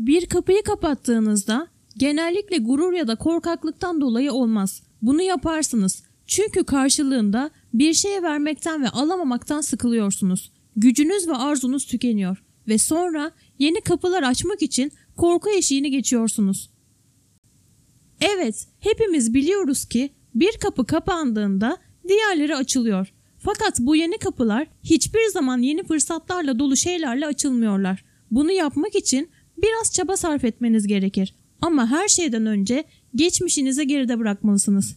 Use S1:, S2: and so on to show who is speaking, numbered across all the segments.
S1: Bir kapıyı kapattığınızda genellikle gurur ya da korkaklıktan dolayı olmaz. Bunu yaparsınız. Çünkü karşılığında bir şeye vermekten ve alamamaktan sıkılıyorsunuz. Gücünüz ve arzunuz tükeniyor ve sonra yeni kapılar açmak için korku eşiğini geçiyorsunuz. Evet, hepimiz biliyoruz ki bir kapı kapandığında diğerleri açılıyor. Fakat bu yeni kapılar hiçbir zaman yeni fırsatlarla dolu şeylerle açılmıyorlar. Bunu yapmak için biraz çaba sarf etmeniz gerekir. Ama her şeyden önce geçmişinizi geride bırakmalısınız.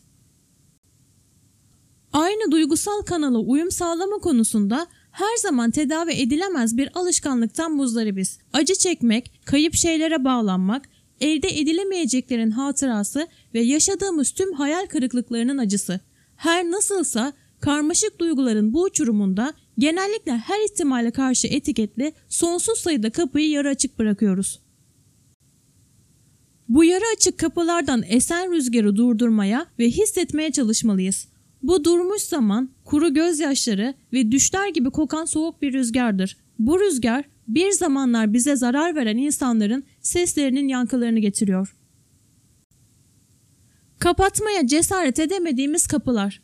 S1: Aynı duygusal kanala uyum sağlama konusunda her zaman tedavi edilemez bir alışkanlıktan muzdaribiz. Acı çekmek, kayıp şeylere bağlanmak, elde edilemeyeceklerin hatırası ve yaşadığımız tüm hayal kırıklıklarının acısı. Her nasılsa karmaşık duyguların bu uçurumunda genellikle her ihtimale karşı etiketli sonsuz sayıda kapıyı yarı açık bırakıyoruz. Bu yarı açık kapılardan esen rüzgarı durdurmaya ve hissetmeye çalışmalıyız. Bu durmuş zaman kuru gözyaşları ve düşler gibi kokan soğuk bir rüzgardır. Bu rüzgar bir zamanlar bize zarar veren insanların seslerinin yankılarını getiriyor. Kapatmaya cesaret edemediğimiz kapılar.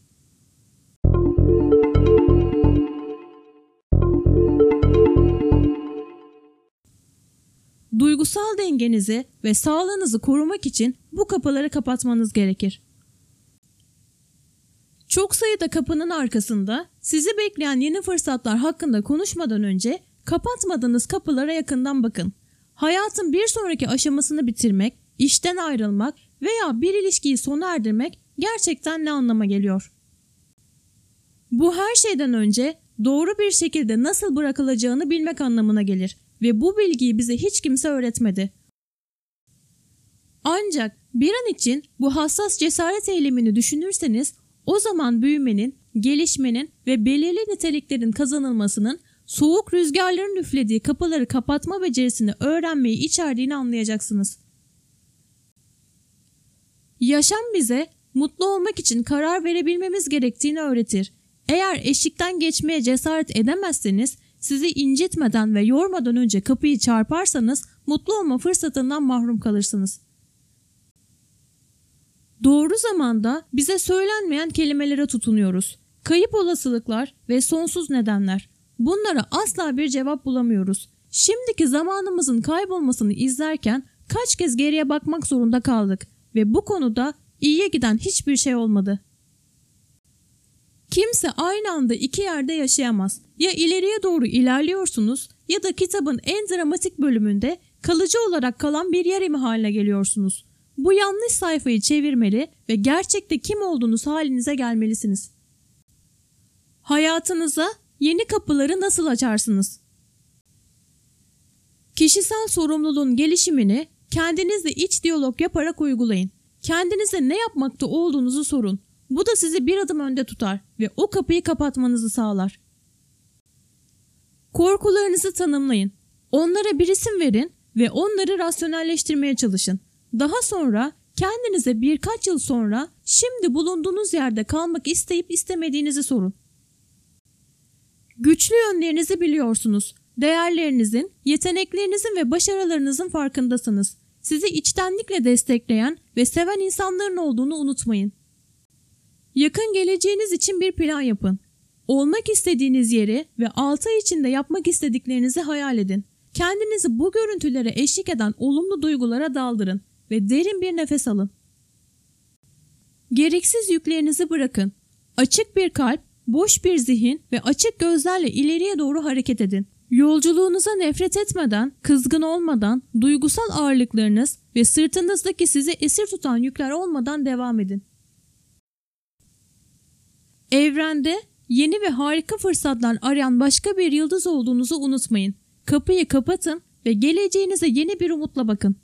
S1: Duygusal dengenizi ve sağlığınızı korumak için bu kapıları kapatmanız gerekir. Çok sayıda kapının arkasında sizi bekleyen yeni fırsatlar hakkında konuşmadan önce kapatmadığınız kapılara yakından bakın. Hayatın bir sonraki aşamasını bitirmek, işten ayrılmak veya bir ilişkiyi sona erdirmek gerçekten ne anlama geliyor? Bu her şeyden önce doğru bir şekilde nasıl bırakılacağını bilmek anlamına gelir ve bu bilgiyi bize hiç kimse öğretmedi. Ancak bir an için bu hassas cesaret eylemini düşünürseniz o zaman büyümenin, gelişmenin ve belirli niteliklerin kazanılmasının soğuk rüzgarların üflediği kapıları kapatma becerisini öğrenmeyi içerdiğini anlayacaksınız. Yaşam bize mutlu olmak için karar verebilmemiz gerektiğini öğretir. Eğer eşikten geçmeye cesaret edemezseniz sizi incitmeden ve yormadan önce kapıyı çarparsanız mutlu olma fırsatından mahrum kalırsınız. Doğru zamanda bize söylenmeyen kelimelere tutunuyoruz. Kayıp olasılıklar ve sonsuz nedenler. Bunlara asla bir cevap bulamıyoruz. Şimdiki zamanımızın kaybolmasını izlerken kaç kez geriye bakmak zorunda kaldık ve bu konuda iyiye giden hiçbir şey olmadı. Kimse aynı anda iki yerde yaşayamaz. Ya ileriye doğru ilerliyorsunuz ya da kitabın en dramatik bölümünde kalıcı olarak kalan bir yer haline geliyorsunuz. Bu yanlış sayfayı çevirmeli ve gerçekte kim olduğunuz halinize gelmelisiniz. Hayatınıza yeni kapıları nasıl açarsınız? Kişisel sorumluluğun gelişimini kendinizle iç diyalog yaparak uygulayın. Kendinize ne yapmakta olduğunuzu sorun. Bu da sizi bir adım önde tutar ve o kapıyı kapatmanızı sağlar. Korkularınızı tanımlayın. Onlara bir isim verin ve onları rasyonelleştirmeye çalışın. Daha sonra kendinize birkaç yıl sonra şimdi bulunduğunuz yerde kalmak isteyip istemediğinizi sorun. Güçlü yönlerinizi biliyorsunuz. Değerlerinizin, yeteneklerinizin ve başarılarınızın farkındasınız. Sizi içtenlikle destekleyen ve seven insanların olduğunu unutmayın. Yakın geleceğiniz için bir plan yapın. Olmak istediğiniz yeri ve 6 ay içinde yapmak istediklerinizi hayal edin. Kendinizi bu görüntülere eşlik eden olumlu duygulara daldırın ve derin bir nefes alın. Gereksiz yüklerinizi bırakın. Açık bir kalp, boş bir zihin ve açık gözlerle ileriye doğru hareket edin. Yolculuğunuza nefret etmeden, kızgın olmadan, duygusal ağırlıklarınız ve sırtınızdaki sizi esir tutan yükler olmadan devam edin. Evrende yeni ve harika fırsatlar arayan başka bir yıldız olduğunuzu unutmayın. Kapıyı kapatın ve geleceğinize yeni bir umutla bakın.